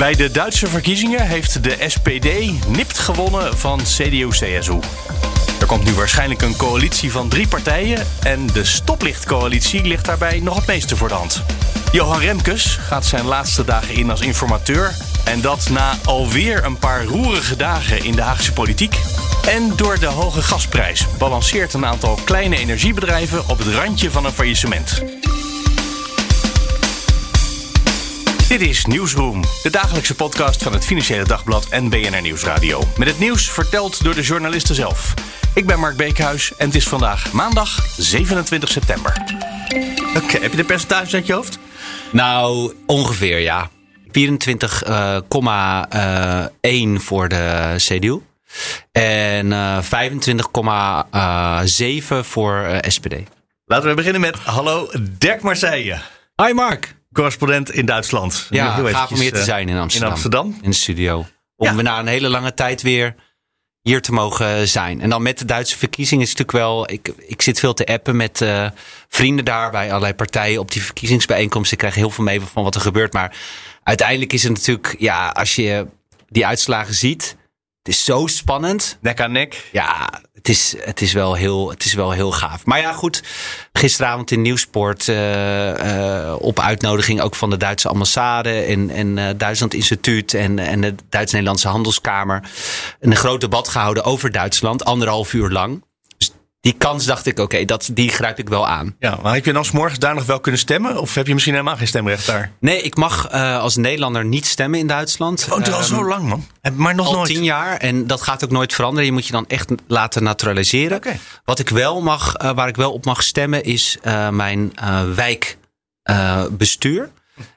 Bij de Duitse verkiezingen heeft de SPD nipt gewonnen van CDU-CSU. Er komt nu waarschijnlijk een coalitie van drie partijen en de stoplichtcoalitie ligt daarbij nog het meeste voor de hand. Johan Remkes gaat zijn laatste dagen in als informateur en dat na alweer een paar roerige dagen in de Haagse politiek. En door de hoge gasprijs balanceert een aantal kleine energiebedrijven op het randje van een faillissement. Dit is Nieuwsroom, de dagelijkse podcast van het Financiële Dagblad en BNR Nieuwsradio. Met het nieuws verteld door de journalisten zelf. Ik ben Mark Beekhuis en het is vandaag maandag 27 september. Oké, heb je de percentage uit je hoofd? Nou, ongeveer ja. 24,1 voor de CDU. En uh, 25,7 voor uh, SPD. Laten we beginnen met hallo Dirk Marseille. Hi Mark. Correspondent in Duitsland. Ja, Heel gaaf om hier te eh, zijn in Amsterdam. In Amsterdam. In de studio. Om Ja. we na een hele lange tijd weer hier te mogen zijn. En dan met de Duitse verkiezingen is het natuurlijk wel... Ik, ik zit veel te appen met eh, vrienden daar bij allerlei partijen op die verkiezingsbijeenkomsten. Ik krijg heel veel mee van wat er gebeurt. Maar uiteindelijk is het natuurlijk... Ja, als je die uitslagen ziet... Het is zo spannend. Nek aan nek. Ja, het is, het, is wel heel, het is wel heel gaaf. Maar ja, goed. Gisteravond in Nieuwsport. eh, eh, op uitnodiging ook van de Duitse ambassade. En, en eh, Duitsland Instituut. En, en de Duits-Nederlandse Handelskamer. Een groot debat gehouden over Duitsland. Anderhalf uur lang. Die kans dacht ik, oké, dat die grijp ik wel aan. Ja, maar heb je dan 's morgens daar nog wel kunnen stemmen? Of heb je misschien helemaal geen stemrecht daar? Nee, ik mag eh, als Nederlander niet stemmen in Duitsland. Woont er al Ehm, zo lang, man. Maar nog al nooit. tien jaar en dat gaat ook nooit veranderen. Je moet je dan echt laten naturaliseren. Oké. Wat ik wel mag, eh, waar ik wel op mag stemmen, is eh, mijn wijkbestuur.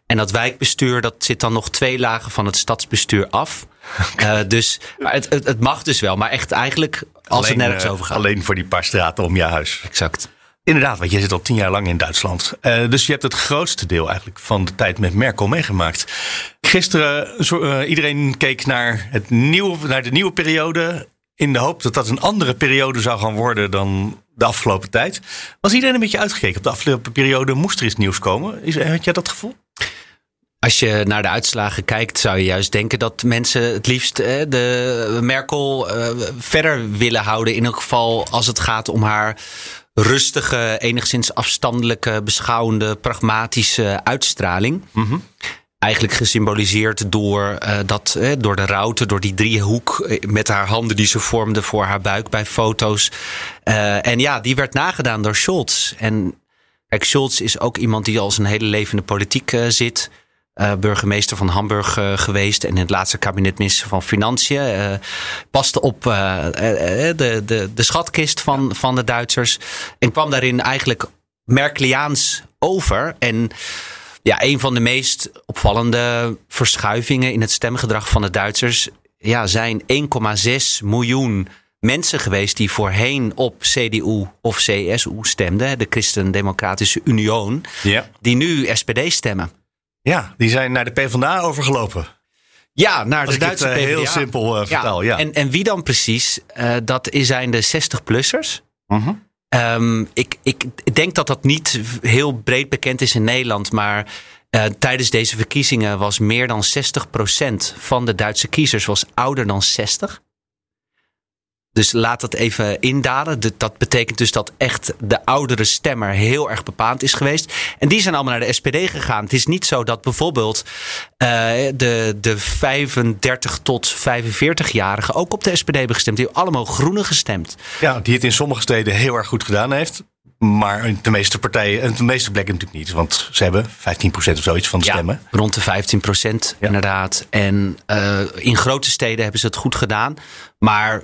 en dat wijkbestuur, dat zit dan nog twee lagen van het stadsbestuur af. Dus maar het, het, het mag dus wel, maar echt eigenlijk als het nergens eh, over gaat. Alleen voor die paar straten om je huis. Exact. Inderdaad, want jij zit al tien jaar lang in Duitsland. Eh, dus je hebt het grootste deel eigenlijk van de tijd met Merkel meegemaakt. Gisteren, zo, eh, iedereen keek naar, het nieuwe, naar de nieuwe periode. In de hoop dat dat een andere periode zou gaan worden dan de afgelopen tijd. Was iedereen een beetje uitgekeken op de afgelopen periode? Moest er iets nieuws komen? Is, had jij dat gevoel? Als je naar de uitslagen kijkt, zou je juist denken dat mensen het liefst eh, de Merkel eh, verder willen houden. In elk geval als het gaat om haar rustige, enigszins afstandelijke, beschouwende, pragmatische uitstraling. Eigenlijk gesymboliseerd door, eh, dat, eh, door de route, door die driehoek eh, met haar handen die ze vormde voor haar buik bij foto's. En ja, die werd nagedaan door Scholz. En kijk, Scholz is ook iemand die al zijn hele leven in de politiek zit. Eh, burgemeester van Hamburg eh, geweest en in het laatste kabinet minister van Financiën. eh, paste op de, de, de schatkist van, van de Duitsers. En kwam daarin eigenlijk Merkeliaans over. En ja, een van de meest opvallende verschuivingen in het stemgedrag van de Duitsers ja, zijn 1,6 miljoen mensen geweest die voorheen op CDU of CSU stemden, de Christen-Democratische Unie, Ja. die nu SPD stemmen. Ja, die zijn naar de PvdA overgelopen. Ja, naar Als de ik het Duitse eh, heel PvdA. simpel eh, vertaal. Ja. En, en wie dan precies? Eh, dat is- zijn de 60-plussers. Mhm. Ehm, ik, ik denk dat dat niet heel breed bekend is in Nederland, maar tijdens deze verkiezingen was meer dan 60% van de Duitse kiezers was ouder dan 60. Dus laat dat even indalen. Dat- betekent dus dat echt de oudere stemmer heel erg bepaald is geweest. En die zijn allemaal naar de SPD gegaan. Het is niet zo dat bijvoorbeeld eh, de, de 35 tot 45-jarigen ook op de SPD hebben gestemd. Die hebben allemaal groene gestemd. Ja, die het in sommige steden heel erg goed gedaan heeft. Maar de meeste partijen, en de meeste plekken natuurlijk niet. Want ze hebben 15% of zoiets van de stemmen. Ja, rond de 15 procent Ja. inderdaad. En eh, in grote steden hebben ze het goed gedaan. Maar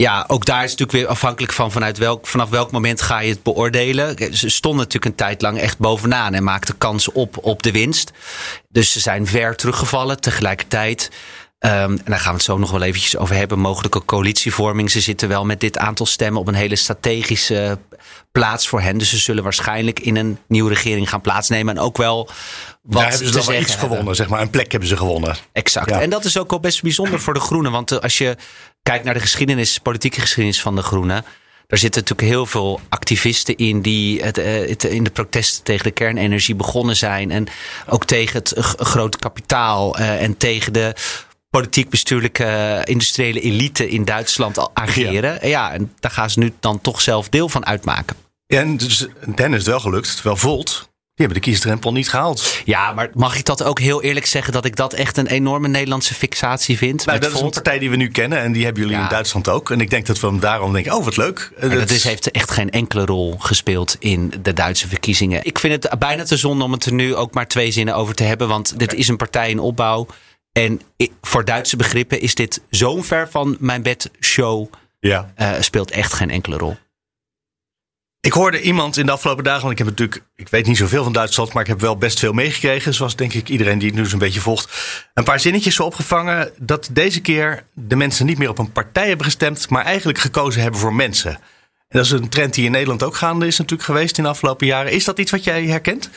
ja, ook daar is het natuurlijk weer afhankelijk van vanuit welk, vanaf welk moment ga je het beoordelen. Ze stonden natuurlijk een tijd lang echt bovenaan en maakten kans op op de winst. Dus ze zijn ver teruggevallen. Tegelijkertijd Ehm, en daar gaan we het zo nog wel eventjes over hebben. Mogelijke coalitievorming. Ze zitten wel met dit aantal stemmen op een hele strategische plaats voor hen. Dus ze zullen waarschijnlijk in een nieuwe regering gaan plaatsnemen. En ook wel wat Daar hebben ze dan wel iets gewonnen, zeg maar. Een plek hebben ze gewonnen. Exact. En dat is ook wel best bijzonder voor de Groenen. Want eh, als je kijkt naar de geschiedenis, politieke geschiedenis van de Groenen. Er zitten natuurlijk heel veel activisten in die het, eh, het, in de protesten tegen de kernenergie begonnen zijn. En ook tegen het grote kapitaal uh, en tegen de politiek-bestuurlijke industriële elite in Duitsland ageren. Ja. ja, en daar gaan ze nu dan toch zelf deel van uitmaken. Ja, en dus Den is het wel gelukt. Terwijl Volt, hebben de kiesdrempel niet gehaald. Ja, maar mag ik dat ook heel eerlijk zeggen dat ik dat echt een enorme Nederlandse fixatie vind? Nou, dat is een partij die we nu kennen en die hebben jullie in Duitsland ook. En ik denk dat we hem daarom denken, oh wat leuk. dat, dat is, heeft echt geen enkele rol gespeeld in de Duitse verkiezingen. Ik vind het bijna te zonde om het er nu ook maar twee zinnen over te hebben. Want dit is een partij in opbouw. En voor Duitse begrippen is dit zo'n ver van mijn bed show. Ja. Uh, speelt echt geen enkele rol. Ik hoorde iemand in de afgelopen dagen, want ik heb natuurlijk, ik weet niet zoveel van Duitsland, maar ik heb wel best veel meegekregen, zoals denk ik iedereen die het nu zo'n beetje volgt, een paar zinnetjes zo opgevangen dat deze keer de mensen niet meer op een partij hebben gestemd, maar eigenlijk gekozen hebben voor mensen. En dat is een trend die in Nederland ook gaande is natuurlijk geweest in de afgelopen jaren. Is dat iets wat jij herkent?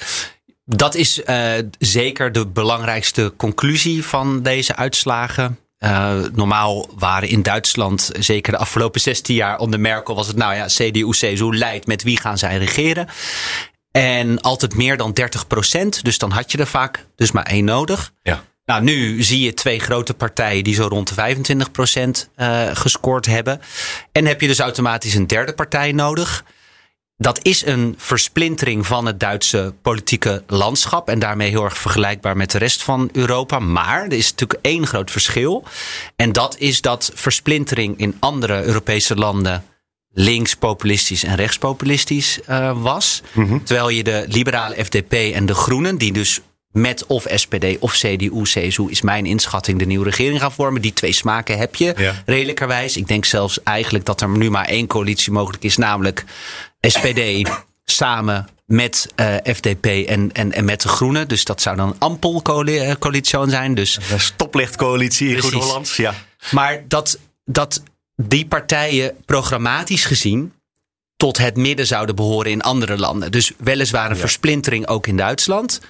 Dat is uh, zeker de belangrijkste conclusie van deze uitslagen. Uh, normaal waren in Duitsland, zeker de afgelopen 16 jaar onder Merkel, was het nou ja, CDU, CSU leidt, met wie gaan zij regeren? En altijd meer dan 30 procent, dus dan had je er vaak dus maar één nodig. Ja. Nou, nu zie je twee grote partijen die zo rond de 25 procent uh, gescoord hebben. En heb je dus automatisch een derde partij nodig dat is een versplintering van het Duitse politieke landschap. En daarmee heel erg vergelijkbaar met de rest van Europa. Maar er is natuurlijk één groot verschil. En dat is dat versplintering in andere Europese landen links-populistisch en rechtspopulistisch uh, was. Mhm. Terwijl je de liberale FDP en de Groenen, die dus met of SPD of CDU, CSU is mijn inschatting de nieuwe regering gaan vormen. Die twee smaken heb je ja. redelijkerwijs. Ik denk zelfs eigenlijk dat er nu maar één coalitie mogelijk is, namelijk SPD samen met uh, eh, FDP en, en, en met de Groenen. Dus dat zou dan een ampel eh, coalitie zijn. Dus, een stoplichtcoalitie in Goed Hollands. Ja. Maar dat, dat die partijen programmatisch gezien tot het midden zouden behoren in andere landen. Dus weliswaar een versplintering ook in Duitsland.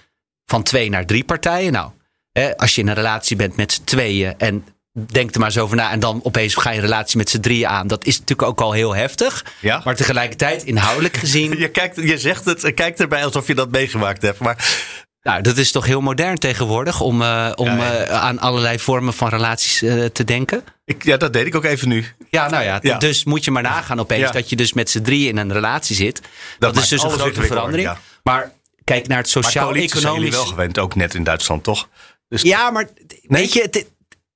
Van twee naar drie partijen. Nou, hè, als je in een relatie bent met z'n tweeën en denk er maar eens over na. En dan opeens ga je een relatie met z'n drieën aan. Dat is natuurlijk ook al heel heftig. Ja? Maar tegelijkertijd, inhoudelijk gezien. je, kijkt, je zegt het, kijkt erbij alsof je dat meegemaakt hebt. Maar. Nou, dat is toch heel modern tegenwoordig om, uh, om Uh, aan allerlei vormen van relaties uh, te denken. Ik, ja, dat deed ik ook even nu. Ja, nou ja, ja. dus moet je maar nagaan opeens dat je dus met z'n drieën in een relatie zit. Dat, dat is dus een grote verandering. Maar kijk naar het sociaal-economisch. wel gewend, ook net in Duitsland, toch? Dus... Ja, maar weet je, het,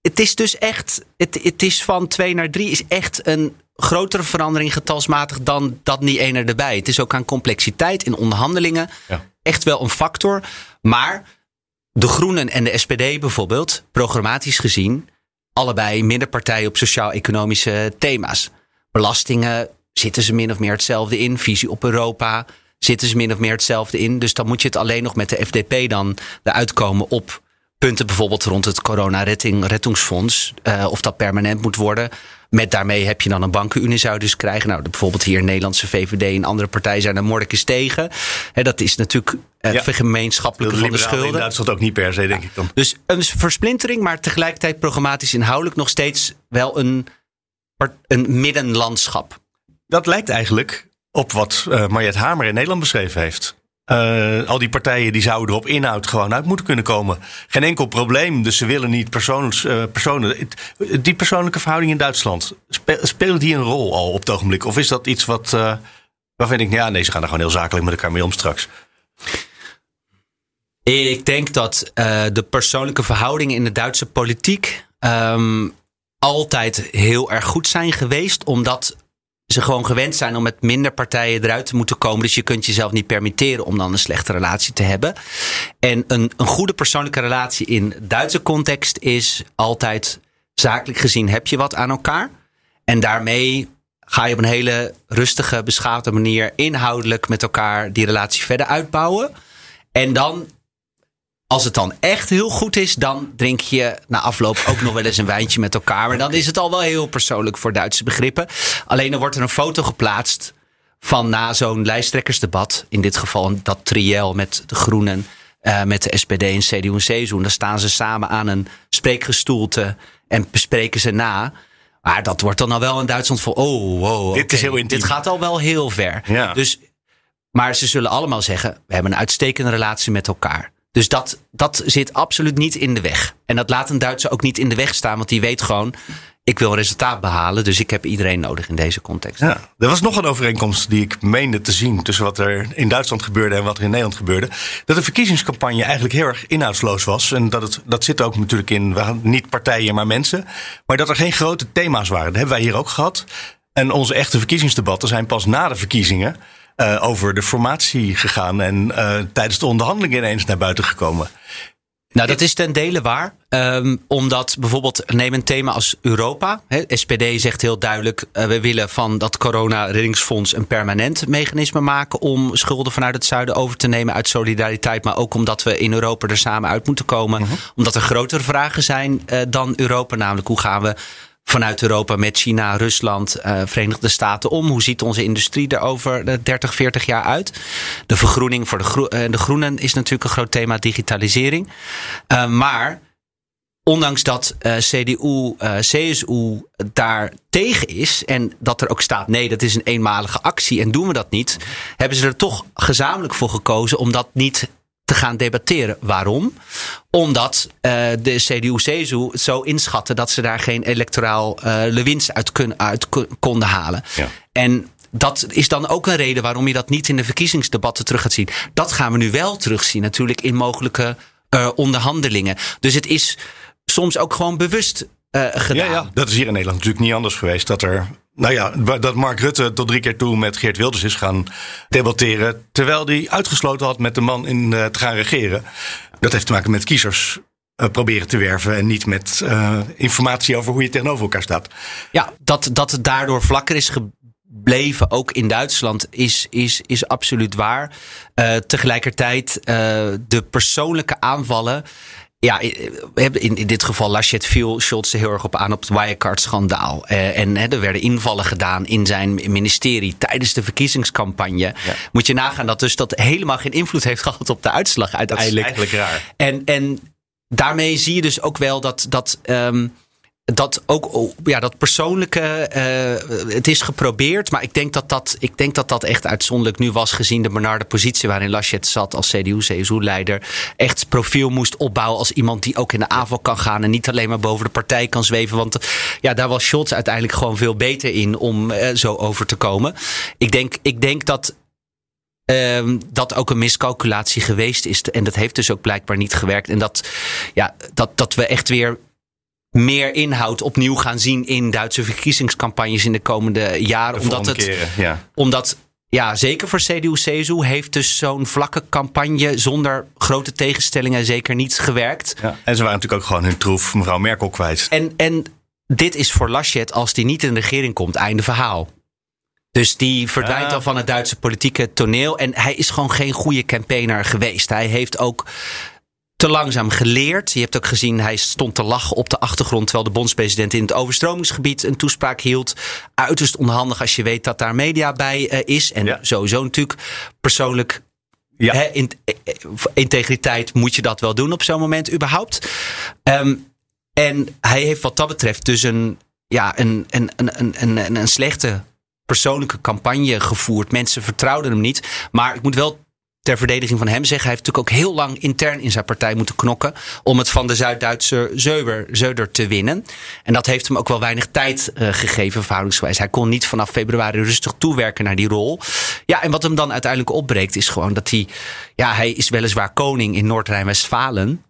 het is dus echt, het, het is van 2 naar 3 is echt een grotere verandering getalsmatig dan dat niet één erbij. Het is ook aan complexiteit in onderhandelingen ja. echt wel een factor. Maar de Groenen en de SPD bijvoorbeeld, programmatisch gezien, allebei middenpartijen op sociaal-economische thema's. Belastingen zitten ze min of meer hetzelfde in. Visie op Europa zitten ze min of meer hetzelfde in. Dus dan moet je het alleen nog met de FDP dan eruit komen op punten bijvoorbeeld rond het corona-reddingsfonds. Uh, of dat permanent moet worden. Met daarmee heb je dan een bankenunie zou dus krijgen. Nou, bijvoorbeeld hier Nederlandse VVD en andere partijen zijn er moordekens tegen. He, dat is natuurlijk uh, ja. gemeenschappelijke van de schulden. In Duitsland ook niet per se, denk ik dan. Dus een versplintering, maar tegelijkertijd programmatisch inhoudelijk nog steeds wel een, een middenlandschap. Dat lijkt eigenlijk op wat uh, Mariette Hamer in Nederland beschreven heeft. Uh, al die partijen die zouden er op inhoud gewoon uit moeten kunnen komen. Geen enkel probleem. Dus ze willen niet persoons, uh, personen. Die persoonlijke verhouding in Duitsland. Speelt die een rol al op het ogenblik? Of is dat iets wat. Uh, waarvan ik, ja, nee, ze gaan er gewoon heel zakelijk met elkaar mee om straks. Ik denk dat de persoonlijke verhoudingen in de Duitse politiek. Um, altijd heel erg goed zijn geweest. Omdat ze gewoon gewend zijn om met minder partijen eruit te moeten komen. Dus je kunt jezelf niet permitteren om dan een slechte relatie te hebben. En een, een goede persoonlijke relatie in Duitse context is altijd zakelijk gezien heb je wat aan elkaar. En daarmee ga je op een hele rustige, beschaafde manier inhoudelijk met elkaar die relatie verder uitbouwen. En dan als het dan echt heel goed is, dan drink je na afloop ook nog wel eens een wijntje met elkaar. Maar dan is het al wel heel persoonlijk voor Duitse begrippen. Alleen dan wordt er een foto geplaatst van na zo'n lijsttrekkersdebat. In dit geval dat triel met de Groenen, uh, met de SPD en CDU en CSU. Dan staan ze samen aan een spreekgestoelte en bespreken ze na. Maar dat wordt dan al wel in Duitsland voor. Oh, wow. Dit is heel Dit gaat al wel heel ver. Ja. Dus, maar ze zullen allemaal zeggen: we hebben een uitstekende relatie met elkaar. Dus dat, dat zit absoluut niet in de weg. En dat laat een Duitser ook niet in de weg staan, want die weet gewoon: ik wil resultaat behalen, dus ik heb iedereen nodig in deze context. Ja, er was nog een overeenkomst die ik meende te zien tussen wat er in Duitsland gebeurde en wat er in Nederland gebeurde. Dat de verkiezingscampagne eigenlijk heel erg inhoudsloos was. En dat, het, dat zit ook natuurlijk in, we niet partijen, maar mensen. Maar dat er geen grote thema's waren. Dat hebben wij hier ook gehad. En onze echte verkiezingsdebatten zijn pas na de verkiezingen. Uh, over de formatie gegaan en uh, tijdens de onderhandelingen ineens naar buiten gekomen. Nou, dat is ten dele waar. Um, omdat bijvoorbeeld, neem een thema als Europa. He, SPD zegt heel duidelijk, uh, we willen van dat corona-reddingsfonds een permanent mechanisme maken om schulden vanuit het zuiden over te nemen uit solidariteit. Maar ook omdat we in Europa er samen uit moeten komen. Uh -huh. Omdat er grotere vragen zijn uh, dan Europa. Namelijk, hoe gaan we vanuit Europa met China, Rusland, uh, Verenigde Staten om? Hoe ziet onze industrie er over 30, 40 jaar uit? De vergroening voor de, uh, de groenen is natuurlijk een groot thema, digitalisering. Maar ondanks dat CDU, CSU daar tegen is en dat er ook staat: nee, dat is een eenmalige actie en doen we dat niet, hebben ze er toch gezamenlijk voor gekozen om dat niet te gaan debatteren. Waarom? Omdat uh, de CDU-CSU zo inschatten dat ze daar geen electoraal uh, winst uit, kun, uit konden halen. Ja. En dat is dan ook een reden waarom je dat niet in de verkiezingsdebatten terug gaat zien. Dat gaan we nu wel terugzien, natuurlijk in mogelijke uh, onderhandelingen. Dus het is soms ook gewoon bewust uh, gedaan. Ja, ja, dat is hier in Nederland natuurlijk niet anders geweest. Dat er nou ja, dat Mark Rutte tot drie keer toe met Geert Wilders is gaan debatteren. Terwijl hij uitgesloten had met de man in uh, te gaan regeren. Dat heeft te maken met kiezers uh, proberen te werven. En niet met uh, informatie over hoe je tegenover elkaar staat. Ja, dat, dat het daardoor vlakker is gebleven, ook in Duitsland, is, is, is absoluut waar. tegelijkertijd de persoonlijke aanvallen ja, in, in dit geval Laschet viel Scholz er heel erg op aan op het Wirecard-schandaal. Uh, en hè, er werden invallen gedaan in zijn ministerie tijdens de verkiezingscampagne. Ja. Moet je nagaan dat dus dat helemaal geen invloed heeft gehad op de uitslag uiteindelijk. Dat is eigenlijk raar. En, en daarmee zie je dus ook wel dat. dat um, dat ook ja, dat persoonlijke, uh, het is geprobeerd, maar ik denk dat dat, ik denk dat dat echt uitzonderlijk nu was, gezien de benarde positie waarin Laschet zat als CDU-CSU-leider. Echt profiel moest opbouwen als iemand die ook in de aanval kan gaan en niet alleen maar boven de partij kan zweven. Want ja, daar was Scholz uiteindelijk gewoon veel beter in om uh, zo over te komen. Ik denk, ik denk dat Um, dat ook een miscalculatie geweest is. En dat heeft dus ook blijkbaar niet gewerkt. En dat, ja, dat, dat we echt weer meer inhoud opnieuw gaan zien in Duitse verkiezingscampagnes in de komende jaren. De omdat het, keren, ja. omdat ja, zeker voor CDU-CSU heeft dus zo'n vlakke campagne zonder grote tegenstellingen zeker niet gewerkt. Ja. En ze waren natuurlijk ook gewoon hun troef mevrouw Merkel kwijt. En, en dit is voor Laschet, als die niet in de regering komt, einde verhaal. Dus die verdwijnt Ja. al van het Duitse politieke toneel. En hij is gewoon geen goede campaigner geweest. Hij heeft ook te langzaam geleerd. Je hebt ook gezien, hij stond te lachen op de achtergrond. Terwijl de bondspresident in het overstromingsgebied een toespraak hield. Uiterst onhandig als je weet dat daar media bij uh, is. En Ja. sowieso natuurlijk persoonlijk. Ja. Hè, in, eh, eh, integriteit moet je dat wel doen op zo'n moment überhaupt. Ehm, en hij heeft wat dat betreft dus een, ja, een, een, een, een, een, een slechte persoonlijke campagne gevoerd. Mensen vertrouwden hem niet. Maar ik moet wel ter verdediging van hem zeggen... hij heeft natuurlijk ook heel lang intern in zijn partij moeten knokken... om het van de Zuid-Duitse Zeuder, te winnen. En dat heeft hem ook wel weinig tijd uh, gegeven, verhoudingsgewijs. Hij kon niet vanaf februari rustig toewerken naar die rol. Ja, en wat hem dan uiteindelijk opbreekt is gewoon dat hij... ja, hij is weliswaar koning in Noord-Rijn-Westfalen...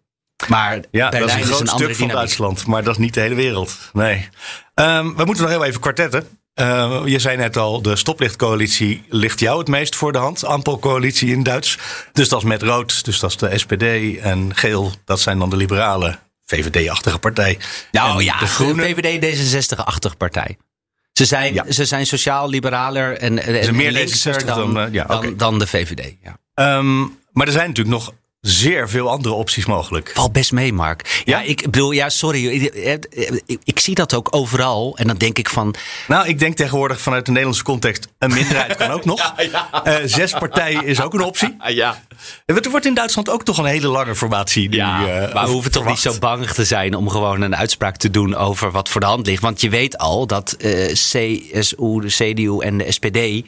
Maar Ja, Berlijn dat is een is groot een stuk van. Duitsland, maar dat is niet de hele wereld. Nee. Um, we moeten nog heel even kwartetten. Uh, je zei net al, de stoplichtcoalitie ligt jou het meest voor de hand. Ampelcoalitie in Duits. Dus dat is met rood, dus dat is de SPD. En geel, dat zijn dan de liberale, VVD-achtige partij. Nou En ja, de groene. VVD D66-achtige partij. Ze zijn, Ja. ze zijn sociaal-liberaler en, meer linkser D66 dan, dan, eh, ja, dan, dan de VVD. Ja. Um, maar er zijn natuurlijk nog zeer veel andere opties mogelijk. Valt best mee, Mark. Ja, ik bedoel, ja, sorry. Ik, ik, zie dat ook overal. En dan denk ik van. Nou, ik denk tegenwoordig vanuit de Nederlandse context. Een minderheid kan ook nog. Uh, zes partijen is ook een optie. Ja. Er wordt in Duitsland ook toch een hele lange formatie. Die, ja, uh, maar we hoeven toch niet zo bang te zijn om gewoon een uitspraak te doen over wat voor de hand ligt. Want je weet al dat uh, CSU, de CDU en de SPD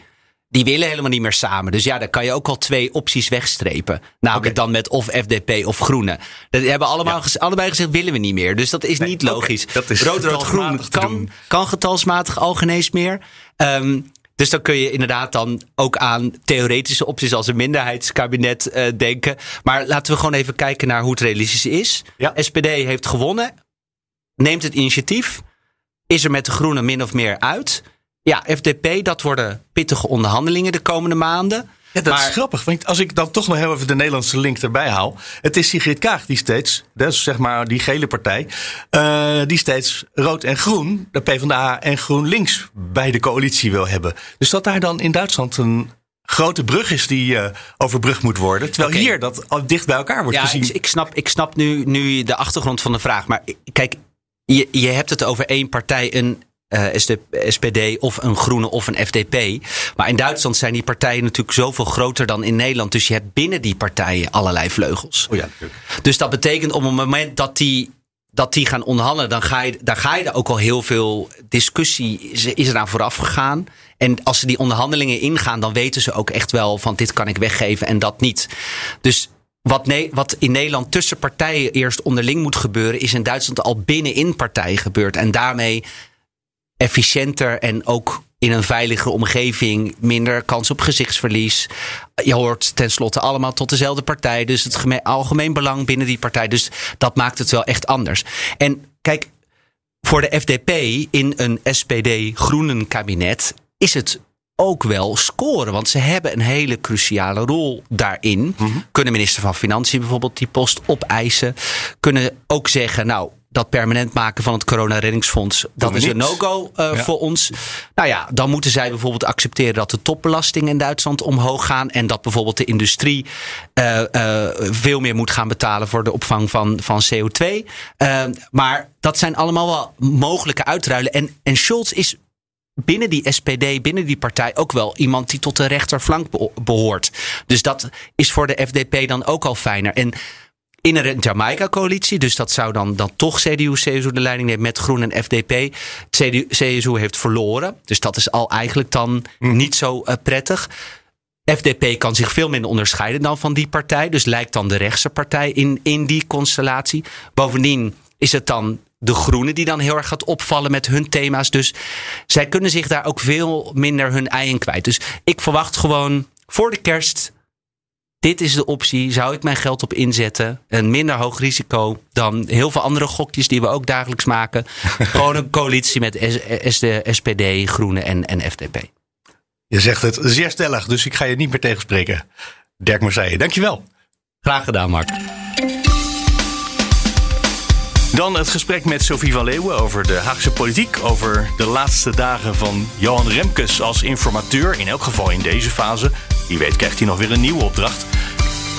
die willen helemaal niet meer samen. Dus ja, dan kan je ook al twee opties wegstrepen. Namelijk dan met of FDP of Groene. Dat hebben allemaal allebei gezegd, willen we niet meer. Dus dat is niet logisch. dat is rood, rood, groen kan, kan getalsmatig al genees meer. Um, dus dan kun je inderdaad dan ook aan theoretische opties als een minderheidskabinet uh, denken. Maar laten we gewoon even kijken naar hoe het realistisch is. Ja. SPD heeft gewonnen. Neemt het initiatief. Is er met de Groenen min of meer uit. Ja, FDP, dat worden pittige onderhandelingen de komende maanden. Ja, dat is grappig. Want als ik dan toch nog heel even de Nederlandse link erbij haal. Het is Sigrid Kaag die steeds, dus zeg maar die gele partij, uh, die steeds rood en groen, de PvdA en GroenLinks bij de coalitie wil hebben. Dus dat daar dan in Duitsland een grote brug is die uh, overbrugd moet worden. Terwijl hier dat al dicht bij elkaar wordt ja, gezien. Ik, ik, snap, ik snap nu, nu de achtergrond van de vraag. Maar kijk, je, je hebt het over één partij, een SPD of een Groene of een FDP. Maar in Duitsland zijn die partijen natuurlijk zoveel groter dan in Nederland. Dus je hebt binnen die partijen allerlei vleugels. Oh ja, dus dat betekent op het moment dat die, dat die gaan onderhandelen, dan ga je, daar ga je er ook al heel veel discussie is, is er aan vooraf gegaan. En als ze die onderhandelingen ingaan, dan weten ze ook echt wel van dit kan ik weggeven en dat niet. Dus wat, ne wat, in Nederland tussen partijen eerst onderling moet gebeuren, is in Duitsland al binnenin partijen gebeurd. En daarmee efficiënter en ook in een veilige omgeving minder kans op gezichtsverlies. Je hoort tenslotte allemaal tot dezelfde partij. Dus het algemeen belang binnen die partij. Dus dat maakt het wel echt anders. En kijk, voor de FDP in een SPD-groenen kabinet is het ook wel scoren. Want ze hebben een hele cruciale rol daarin. Mhm. Kunnen minister van Financiën bijvoorbeeld die post opeisen. Kunnen ook zeggen, nou, dat permanent maken van het corona-reddingsfonds, dat is een no-go uh, voor ons. Nou ja, dan moeten zij bijvoorbeeld accepteren dat de topbelastingen in Duitsland omhoog gaan. En dat bijvoorbeeld de industrie uh, uh, veel meer moet gaan betalen voor de opvang van, van CO2. maar dat zijn allemaal wel mogelijke uitruilen. En, en Scholz is binnen die SPD, binnen die partij ook wel iemand die tot de rechterflank behoort. Dus dat is voor de FDP dan ook al fijner. En in een Jamaica-coalitie. Dus dat zou dan, dan toch CDU-CSU de leiding nemen met Groen en FDP. CDU, CSU heeft verloren. Dus dat is al eigenlijk dan mhm. niet zo uh, prettig. FDP kan zich veel minder onderscheiden dan van die partij. Dus lijkt dan de rechtse partij in, in die constellatie. Bovendien is het dan de Groenen die dan heel erg gaat opvallen met hun thema's. Dus zij kunnen zich daar ook veel minder hun ei in kwijt. Dus ik verwacht gewoon voor de kerst dit is de optie, zou ik mijn geld op inzetten. Een minder hoog risico dan heel veel andere gokjes die we ook dagelijks maken. Gewoon een coalitie met SD, SPD, Groenen en, en FDP. Je zegt het zeer stellig, dus ik ga je niet meer tegenspreken. Dirk Marseille, dankjewel. Graag gedaan, Mark. Dan het gesprek met Sophie van Leeuwen over de Haagse politiek. Over de laatste dagen van Johan Remkes als informateur. In elk geval in deze fase. Wie weet krijgt hij nog weer een nieuwe opdracht.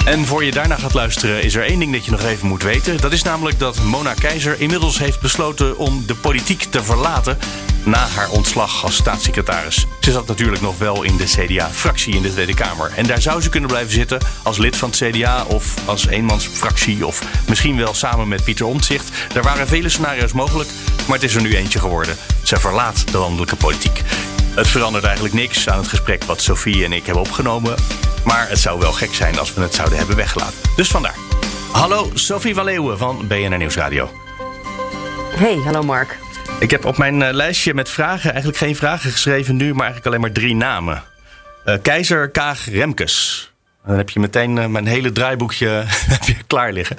En voor je daarna gaat luisteren is er één ding dat je nog even moet weten. Dat is namelijk dat Mona Keizer inmiddels heeft besloten om de politiek te verlaten na haar ontslag als staatssecretaris. Ze zat natuurlijk nog wel in de CDA-fractie in de Tweede Kamer. En daar zou ze kunnen blijven zitten als lid van het CDA of als eenmansfractie of misschien wel samen met Pieter Omtzigt. Er waren vele scenario's mogelijk, maar het is er nu eentje geworden. Ze verlaat de landelijke politiek. Het verandert eigenlijk niks aan het gesprek wat Sophie en ik hebben opgenomen. Maar het zou wel gek zijn als we het zouden hebben weggelaten. Dus vandaar. Hallo, Sophie van Leeuwen van BNR Nieuwsradio. Hey, hallo Mark. Ik heb op mijn eh, lijstje met vragen eigenlijk geen vragen geschreven nu, maar eigenlijk alleen maar drie namen. Uh, Keizer Kaag Remkes. Dan heb je meteen uh, mijn hele draaiboekje klaar liggen.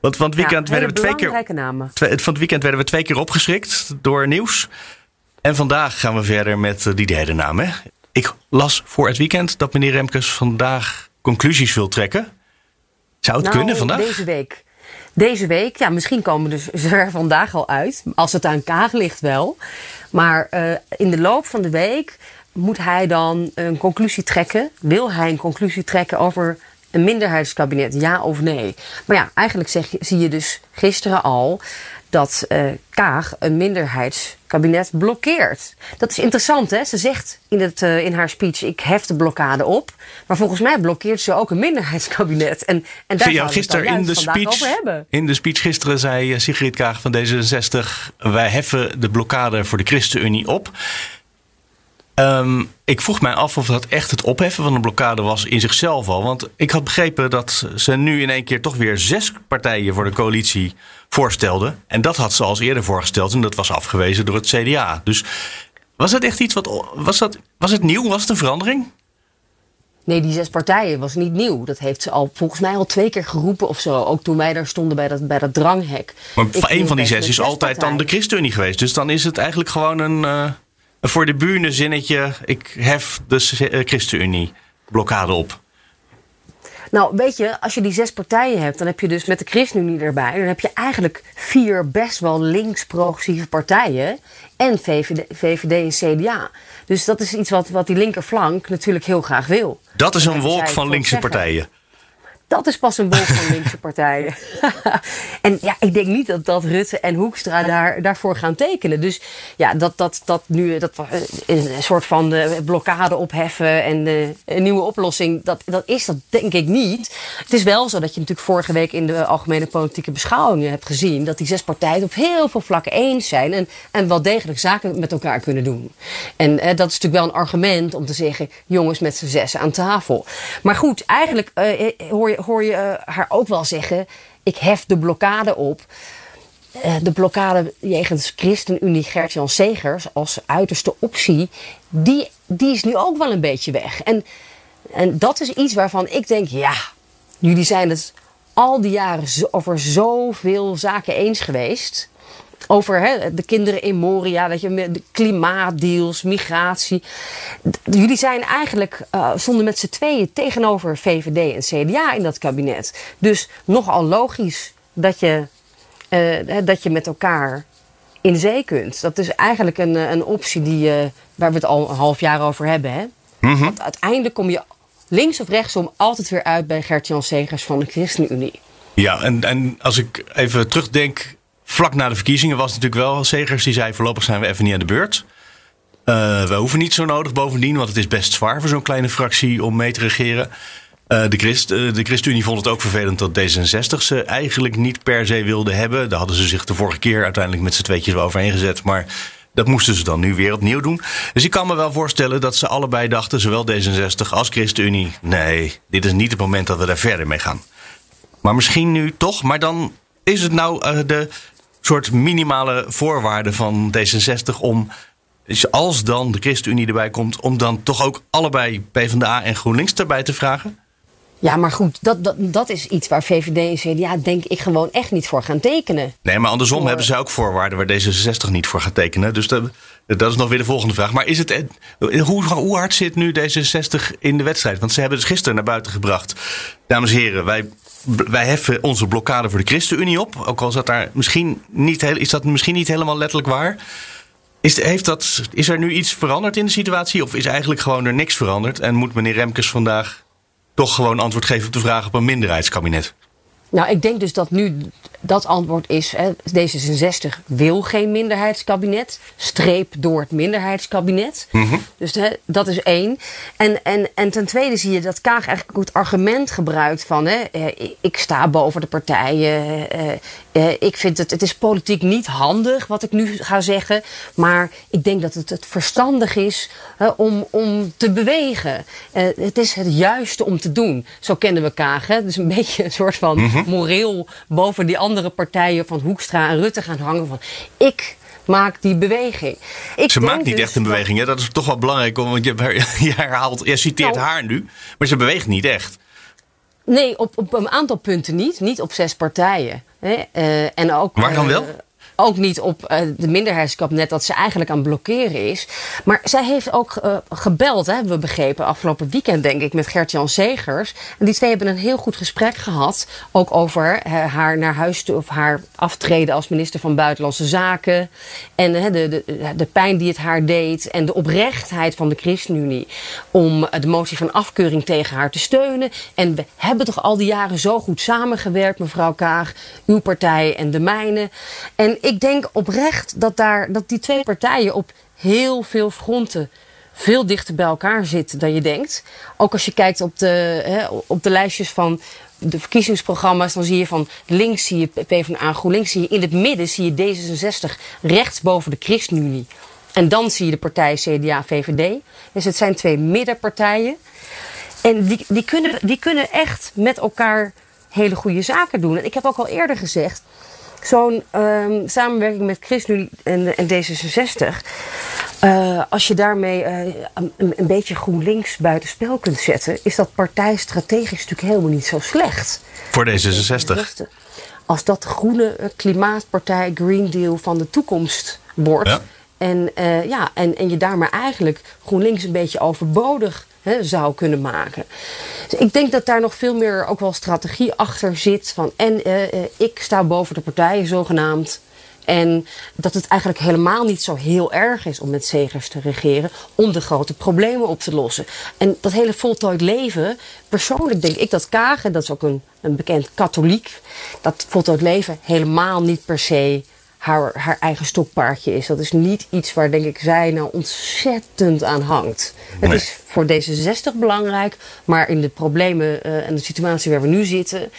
Want van het weekend werden we twee keer. Namen. Van het weekend werden we twee keer opgeschrikt door nieuws. En vandaag gaan we verder met die derde naam. Hè? Ik las voor het weekend dat meneer Remkes vandaag conclusies wil trekken. Zou het nou, kunnen vandaag? Deze week. Deze week, ja, misschien komen dus ze er vandaag al uit. Als het aan Kaag ligt wel. Maar uh, in de loop van de week moet hij dan een conclusie trekken. Wil hij een conclusie trekken over een minderheidskabinet, ja of nee? Maar ja, eigenlijk zeg je, zie je dus gisteren al dat uh, Kaag een minderheidskabinet blokkeert. Dat is interessant, hè? Ze zegt in, het, uh, in haar speech: ik hef de blokkade op. Maar volgens mij blokkeert ze ook een minderheidskabinet. En, en daar we gisteren het in de speech, over hebben. In de speech gisteren zei eh, Sigrid Kaag van D66: wij heffen de blokkade voor de ChristenUnie op. Um, ik vroeg mij af of dat echt het opheffen van de blokkade was in zichzelf al. Want ik had begrepen dat ze nu in één keer toch weer zes partijen voor de coalitie voorstelde. En dat had ze als eerder voorgesteld en dat was afgewezen door het CDA. Dus was het echt iets wat. Was, dat, was het nieuw? Was het een verandering? Nee, die zes partijen was niet nieuw. Dat heeft ze al volgens mij al twee keer geroepen of zo. Ook toen wij daar stonden bij dat, bij dat dranghek. Maar een van die zes is altijd dan de ChristenUnie geweest. Dus dan is het eigenlijk gewoon een, uh, een voor de buren zinnetje. Ik hef de eh, ChristenUnie blokkade op. Nou, weet je, als je die zes partijen hebt, dan heb je dus met de ChristenUnie erbij. Dan heb je eigenlijk vier best wel links-progressieve partijen. En VVD, VVD en CDA. Dus dat is iets wat, wat die linkerflank natuurlijk heel graag wil. Dat is een wolk van linkse partijen. Dat is pas een wolk van linkse partijen. en ja, ik denk niet dat, dat Rutte en Hoekstra daar, daarvoor gaan tekenen. Dus ja, dat, dat, dat nu dat, een soort van de blokkade opheffen en de, een nieuwe oplossing, dat, dat is dat denk ik niet. Het is wel zo dat je natuurlijk vorige week in de algemene politieke beschouwingen hebt gezien dat die zes partijen op heel veel vlakken eens zijn en, en wel degelijk zaken met elkaar kunnen doen. En eh, dat is natuurlijk wel een argument om te zeggen, jongens met z'n zes aan tafel. Maar goed, eigenlijk eh, hoor je hoor je eh, haar ook wel zeggen: ik hef de blokkade op. Uh, de blokkade jegens ChristenUnie Gert-Jan Segers als uiterste optie, die, die is nu ook wel een beetje weg. En, en dat is iets waarvan ik denk, ja, jullie zijn het al die jaren over zoveel zaken eens geweest over hè, de kinderen in Moria, dat je de klimaatdeals, migratie. Jullie zijn eigenlijk uh, stonden met z'n tweeën tegenover VVD en CDA in dat kabinet. Dus nogal logisch dat je, uh, dat je met elkaar in zee kunt. Dat is eigenlijk een, eh, een optie die, uh, waar we het al een half jaar over hebben. Hè? Mm -hmm. Want uiteindelijk kom je links of rechtsom altijd weer uit bij Gert-Jan Segers van de ChristenUnie. Ja, en, en als ik even terugdenk Vlak na de verkiezingen was het natuurlijk wel Segers die zei: voorlopig zijn we even niet aan de beurt. Uh, we hoeven niet zo nodig bovendien, want het is best zwaar voor zo'n kleine fractie om mee te regeren. Uh, de, Christ, uh, de ChristenUnie vond het ook vervelend dat D66 ze eigenlijk niet per se wilde hebben. Daar hadden ze zich de vorige keer uiteindelijk met z'n tweetjes wel overheen gezet. Maar dat moesten ze dan nu weer opnieuw doen. Dus ik kan me wel voorstellen dat ze allebei dachten, zowel D66 als ChristenUnie... nee, dit is niet het moment dat we daar verder mee gaan. Maar misschien nu toch, maar dan is het nou de soort minimale voorwaarden van D66 om, als dan de ChristenUnie erbij komt, om dan toch ook allebei PvdA en GroenLinks erbij te vragen? Ja, maar goed, dat, dat, dat is iets waar VVD en CDA denk ik gewoon echt niet voor gaan tekenen. Nee, maar andersom hebben ze ook voorwaarden waar D66 niet voor gaat tekenen. Dus dat, dat is nog weer de volgende vraag. Maar is het, hoe, hoe hard zit nu D66 in de wedstrijd? Want ze hebben het gisteren naar buiten gebracht. Dames en heren, wij wij heffen onze blokkade voor de ChristenUnie op. Ook al dat, daar misschien niet, heel, is dat misschien niet helemaal letterlijk waar. Is, heeft dat, is er nu iets veranderd in de situatie? Of is eigenlijk gewoon er niks veranderd? En moet meneer Remkes vandaag toch gewoon antwoord geven op de vraag op een minderheidskabinet? Nou, ik denk dus dat nu dat antwoord is: hè, D66 wil geen minderheidskabinet. Streep door het minderheidskabinet. Mm Dus hè, dat is één. En, en, en ten tweede zie je dat Kaag eigenlijk het argument gebruikt van: hè, eh, ik sta boven de partijen. Eh, eh, ik vind het, het is politiek niet handig wat ik nu ga zeggen. Maar ik denk dat het, het verstandig is om, om te bewegen. het is het juiste om te doen. Zo kennen we Kaag. Hè? Dus een beetje een soort van mm moreel boven die andere partijen van Hoekstra en Rutte gaan hangen. Van ik maak die beweging. Ik ze maakt niet dus echt een beweging. Hè? Dat is toch wel belangrijk. Want je, je herhaalt, je citeert nou, haar nu. Maar ze beweegt niet echt. Nee, op, op een aantal punten niet. Niet op zes partijen. Hè? Uh, en ook, Waar dan wel? Ook niet op uh, de minderheidskabinet dat ze eigenlijk aan het blokkeren is. Maar zij heeft ook uh, gebeld, hè, hebben we begrepen, afgelopen weekend denk ik, met Gert-Jan Segers. En die twee hebben een heel goed gesprek gehad. Ook over uh, haar naar huis toe of haar aftreden als minister van Buitenlandse Zaken. En de, de, de pijn die het haar deed. En de oprechtheid van de ChristenUnie om de motie van afkeuring tegen haar te steunen. En we hebben toch al die jaren zo goed samengewerkt, mevrouw Kaag, uw partij en de mijne. En denk oprecht dat, daar, dat die twee partijen op heel veel fronten veel dichter bij elkaar zitten dan je denkt. Ook als je kijkt op de, hè, op de lijstjes van de verkiezingsprogramma's, dan zie je van links zie je PvdA GroenLinks, zie je in het midden zie je D66 rechts boven de ChristenUnie. En dan zie je de partij CDA, VVD. Dus het zijn twee middenpartijen. En die, die, kunnen, die kunnen echt met elkaar hele goede zaken doen. En ik heb ook al eerder gezegd, zo'n um, samenwerking met ChristenUnie en, en D66. Uh, als je daarmee uh, een, een, beetje GroenLinks buitenspel kunt zetten, is dat partijstrategisch natuurlijk helemaal niet zo slecht. Voor D66? Als dat de groene klimaatpartij Green Deal van de toekomst wordt. Ja. En, uh, ja, en, en je daar maar eigenlijk GroenLinks een beetje overbodig zou kunnen maken. Dus ik denk dat daar nog veel meer ook wel strategie achter zit. Van, en uh, ik sta boven de partijen zogenaamd. En dat het eigenlijk helemaal niet zo heel erg is om met zegers te regeren. Om de grote problemen op te lossen. En dat hele voltooid leven. Persoonlijk denk ik dat Kagen, dat is ook een, een bekend katholiek. Dat voltooid leven helemaal niet per se haar, haar eigen stokpaardje is. Dat is niet iets waar, denk ik, zij nou ontzettend aan hangt. Nee. Het is voor D66 belangrijk, maar in de problemen uh, en de situatie waar we nu zitten.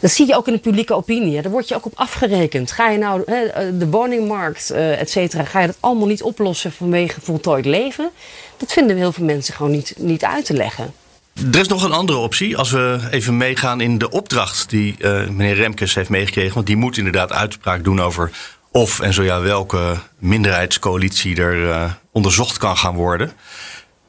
Dat zie je ook in de publieke opinie. Daar word je ook op afgerekend. Ga je nou hè, de woningmarkt, uh, et cetera, ga je dat allemaal niet oplossen vanwege voltooid leven? Dat vinden heel veel mensen gewoon niet, niet uit te leggen. Er is nog een andere optie. Als we even meegaan in de opdracht die uh, meneer Remkes heeft meegekregen. Want die moet inderdaad uitspraak doen over of en zo ja welke minderheidscoalitie er uh, onderzocht kan gaan worden.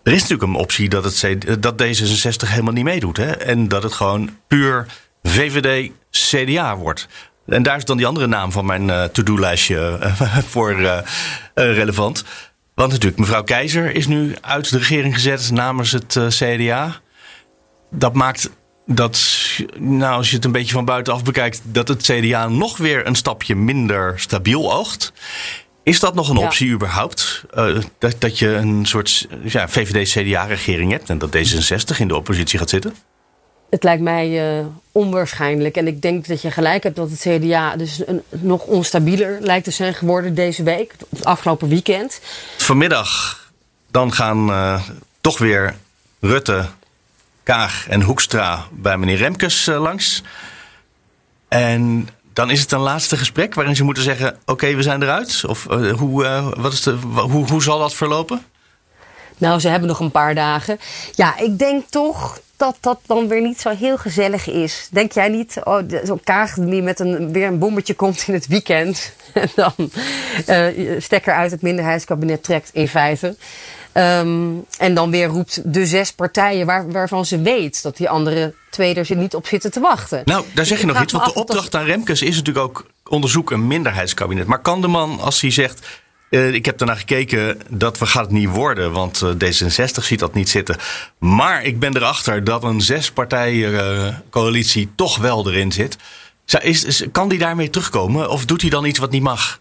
Er is natuurlijk een optie dat, het, dat D66 helemaal niet meedoet. Hè? En dat het gewoon puur VVD CDA wordt. En daar is dan die andere naam van mijn uh, to-do-lijstje voor relevant. Want natuurlijk, mevrouw Keizer is nu uit de regering gezet namens het CDA. Dat maakt dat, nou, als je het een beetje van buitenaf bekijkt, dat het CDA nog weer een stapje minder stabiel oogt. Is dat nog een optie ja. überhaupt? Uh, dat, dat je een soort ja, VVD-CDA-regering hebt en dat D66 in de oppositie gaat zitten? Het lijkt mij uh, onwaarschijnlijk. En ik denk dat je gelijk hebt dat het CDA dus een, nog onstabieler lijkt te zijn geworden deze week, het afgelopen weekend. Vanmiddag dan gaan uh, toch weer Rutte, Kaag en Hoekstra bij meneer Remkes uh, langs. En dan is het een laatste gesprek waarin ze moeten zeggen: Oké, we zijn eruit? Of uh, hoe, uh, wat is de, hoe, hoe zal dat verlopen? Nou, ze hebben nog een paar dagen. Ja, ik denk toch dat dat dan weer niet zo heel gezellig is. Denk jij niet? Oh, zo'n kaag die met een, weer een bommetje komt in het weekend. En dan stekker uit het minderheidskabinet trekt in feite. Um, en dan weer roept de zes partijen waar, waarvan ze weet dat die andere twee er niet op zitten te wachten. Nou, daar zeg je nog iets. Want de opdracht aan Remkes is natuurlijk ook onderzoek een minderheidskabinet. Maar kan de man, als hij zegt. Uh, ik heb daarna gekeken, dat we gaat het niet worden, want uh, D66 ziet dat niet zitten. Maar ik ben erachter dat een zespartijencoalitie uh, toch wel erin zit. Is, is, kan die daarmee terugkomen of doet hij dan iets wat niet mag?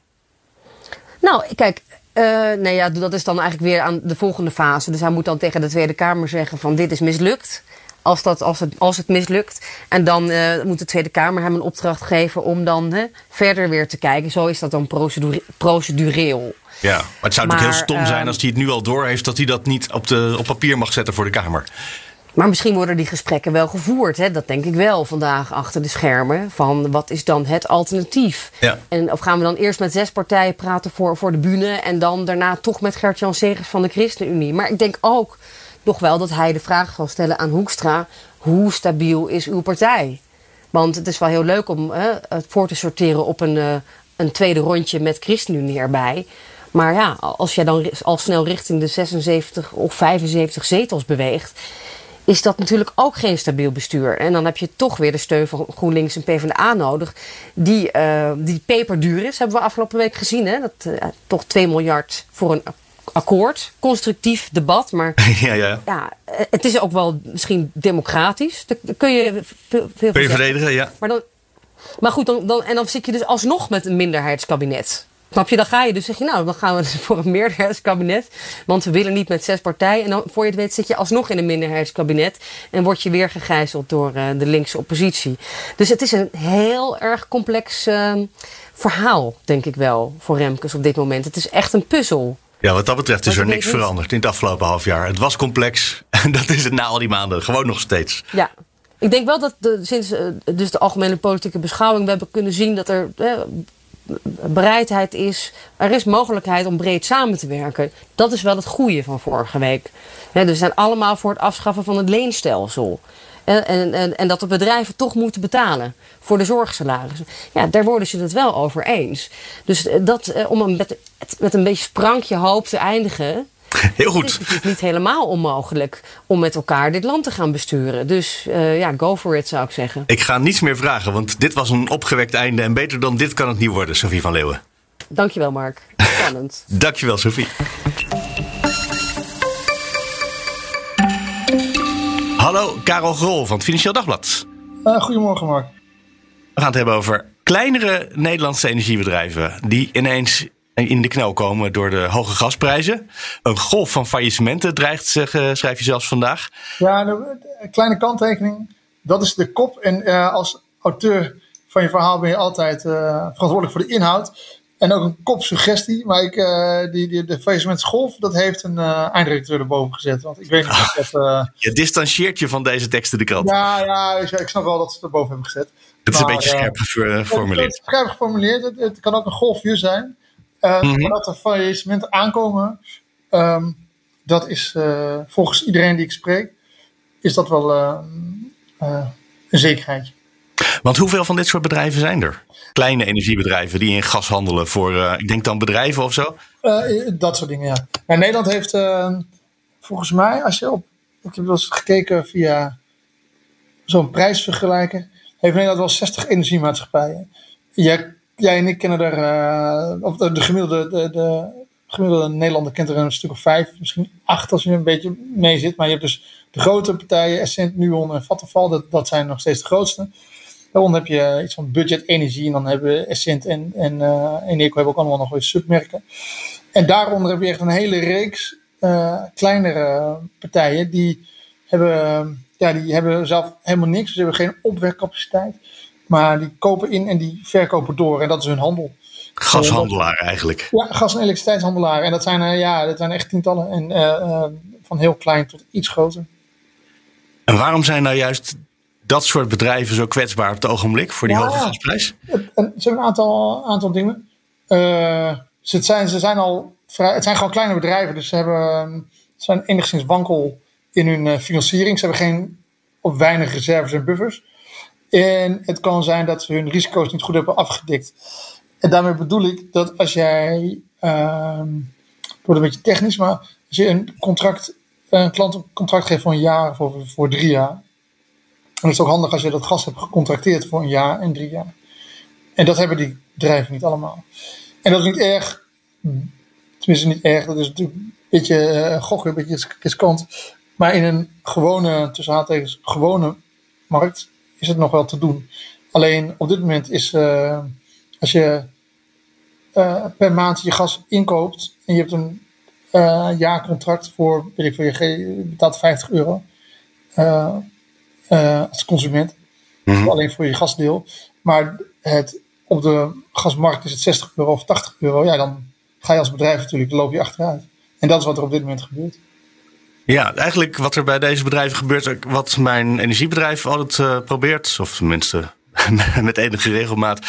Nou, kijk, uh, nee, ja, dat is dan eigenlijk weer aan de volgende fase. Dus hij moet dan tegen de Tweede Kamer zeggen van dit is mislukt. Als, dat, als, het, als het mislukt. En dan uh, moet de Tweede Kamer hem een opdracht geven om dan hè, verder weer te kijken. Zo is dat dan procedure, procedureel. Ja, maar het zou maar, natuurlijk heel stom zijn als hij het nu al door heeft dat hij dat niet op, de, op papier mag zetten voor de Kamer. Maar misschien worden die gesprekken wel gevoerd. Hè? Dat denk ik wel vandaag achter de schermen. Van wat is dan het alternatief? Ja. En of gaan we dan eerst met zes partijen praten voor, voor de bühne. En dan daarna toch met Gert-Jan Segers van de ChristenUnie. Maar ik denk ook nog wel dat hij de vraag zal stellen aan Hoekstra. Hoe stabiel is uw partij? Want het is wel heel leuk om hè, het voor te sorteren op een, uh, een tweede rondje met ChristenUnie erbij. Maar ja, als jij dan al snel richting de 76 of 75 zetels beweegt is dat natuurlijk ook geen stabiel bestuur. En dan heb je toch weer de steun van GroenLinks en PvdA nodig. Die, uh, die peperduur is, hebben we afgelopen week gezien. Hè? Dat uh, toch 2 miljard voor een akkoord. Constructief debat. Maar ja, ja. ja, het is ook wel misschien democratisch. Daar kun je veel, veel kun je verdedigen, ja. Maar, dan, maar goed, dan, dan, en dan zit je dus alsnog met een minderheidskabinet. Snap je? Dan ga je dus zeg je, nou, dan gaan we dus voor een meerderheidskabinet. Want we willen niet met zes partijen. En dan, voor je het weet, zit je alsnog in een minderheidskabinet. En word je weer gegijzeld door uh, de linkse oppositie. Dus het is een heel erg complex uh, verhaal, denk ik wel, voor Remkes op dit moment. Het is echt een puzzel. Ja, wat dat betreft is er niks veranderd in het afgelopen half jaar. Het was complex en dat is het na al die maanden gewoon nog steeds. Ja, ik denk wel dat de, sinds uh, dus de algemene politieke beschouwing we hebben kunnen zien dat er uh, bereidheid is, er is mogelijkheid om breed samen te werken. Dat is wel het goede van vorige week. Dus we zijn allemaal voor het afschaffen van het leenstelsel. En, en, en, dat de bedrijven toch moeten betalen voor de zorgsalarissen. Ja, daar worden ze het wel over eens. Dus dat, om met, met een beetje sprankje hoop te eindigen. Heel goed. Het is natuurlijk niet helemaal onmogelijk om met elkaar dit land te gaan besturen. Dus uh, ja, go for it zou ik zeggen. Ik ga niets meer vragen, want dit was een opgewekt einde. En beter dan dit kan het niet worden, Sophie van Leeuwen. Dankjewel, Mark. Spannend. Dankjewel, Sophie. Hallo, Karel Grol van het Financieel Dagblad. Uh, goedemorgen, Mark. We gaan het hebben over kleinere Nederlandse energiebedrijven die ineens in de knel komen door de hoge gasprijzen. Een golf van faillissementen dreigt, schrijf je zelfs vandaag. Ja, een kleine kanttekening. Dat is de kop. En uh, als auteur van je verhaal ben je altijd uh, verantwoordelijk voor de inhoud. En ook een kopsuggestie. Maar ik, uh, die, die, de faillissementsgolf, dat heeft een eindredacteur erboven gezet. Want ik weet niet of dat... je distancieert je van deze teksten de krant. Ja, ja, ik snap wel dat ze het erboven hebben gezet. Het is maar, een beetje scherp geformuleerd. Het, scherp geformuleerd. Het kan ook een golfje zijn. Uh, mm -hmm. Dat er faillissementen aankomen, um, dat is uh, volgens iedereen die ik spreek, is dat wel uh, een zekerheidje. Want hoeveel van dit soort bedrijven zijn er? Kleine energiebedrijven die in gas handelen voor, ik denk dan bedrijven of zo? dat soort dingen, ja. ja Nederland heeft ehm, volgens mij, als je op, ik heb wel eens gekeken via zo'n prijsvergelijker, heeft Nederland wel 60 energiemaatschappijen. Je jij en ik kennen er, uh, of de, de, gemiddelde, de, de, gemiddelde Nederlander kent er een stuk of vijf, misschien acht als je een beetje mee zit. Maar je hebt dus de grote partijen, Essent, Nuon en Vattenfall, dat, dat zijn nog steeds de grootste. Daaronder heb je iets van budget energie en dan hebben Essent en, en uh, Eneco hebben ook allemaal nog weer submerken. En daaronder heb je echt een hele reeks uh, kleinere partijen die hebben, ja, die hebben zelf helemaal niks. Ze hebben geen opwekcapaciteit. Maar die kopen in en die verkopen door. En dat is hun handel. Gashandelaar eigenlijk. Ja, gas- en elektriciteitshandelaar. En dat zijn, uh, ja, dat zijn echt tientallen. En uh, uh, van heel klein tot iets groter. En waarom zijn nou juist dat soort bedrijven zo kwetsbaar op het ogenblik voor die ja, hoge gasprijs? Ze hebben een aantal, aantal dingen. ze, zijn, ze zijn al vrij, het zijn gewoon kleine bedrijven. Dus ze hebben, zijn enigszins wankel in hun financiering. Ze hebben geen of weinig reserves en buffers. En het kan zijn dat ze hun risico's niet goed hebben afgedikt. En daarmee bedoel ik dat als jij, het wordt een beetje technisch, maar als je een contract, een klant een contract geeft voor een jaar of voor, voor drie jaar. Dan is het ook handig als je dat gas hebt gecontracteerd voor een jaar en drie jaar. En dat hebben die bedrijven niet allemaal. En dat is niet erg, tenminste niet erg, dat is natuurlijk een beetje uh, gokken, een beetje riskant. Maar in een gewone, tussen haattekens, gewone markt is het nog wel te doen. Alleen op dit moment is, uh, als je uh, per maand je gas inkoopt en je hebt een uh, jaarcontract voor, weet ik veel, je betaalt 50 euro als consument, mm-hmm. alleen voor je gasdeel. Maar het, op de gasmarkt is het 60 euro of 80 euro. Ja, dan ga je als bedrijf natuurlijk, dan loop je achteruit. En dat is wat er op dit moment gebeurt. Ja, eigenlijk wat er bij deze bedrijven gebeurt, wat mijn energiebedrijf altijd uh, probeert, of tenminste met enige regelmaat.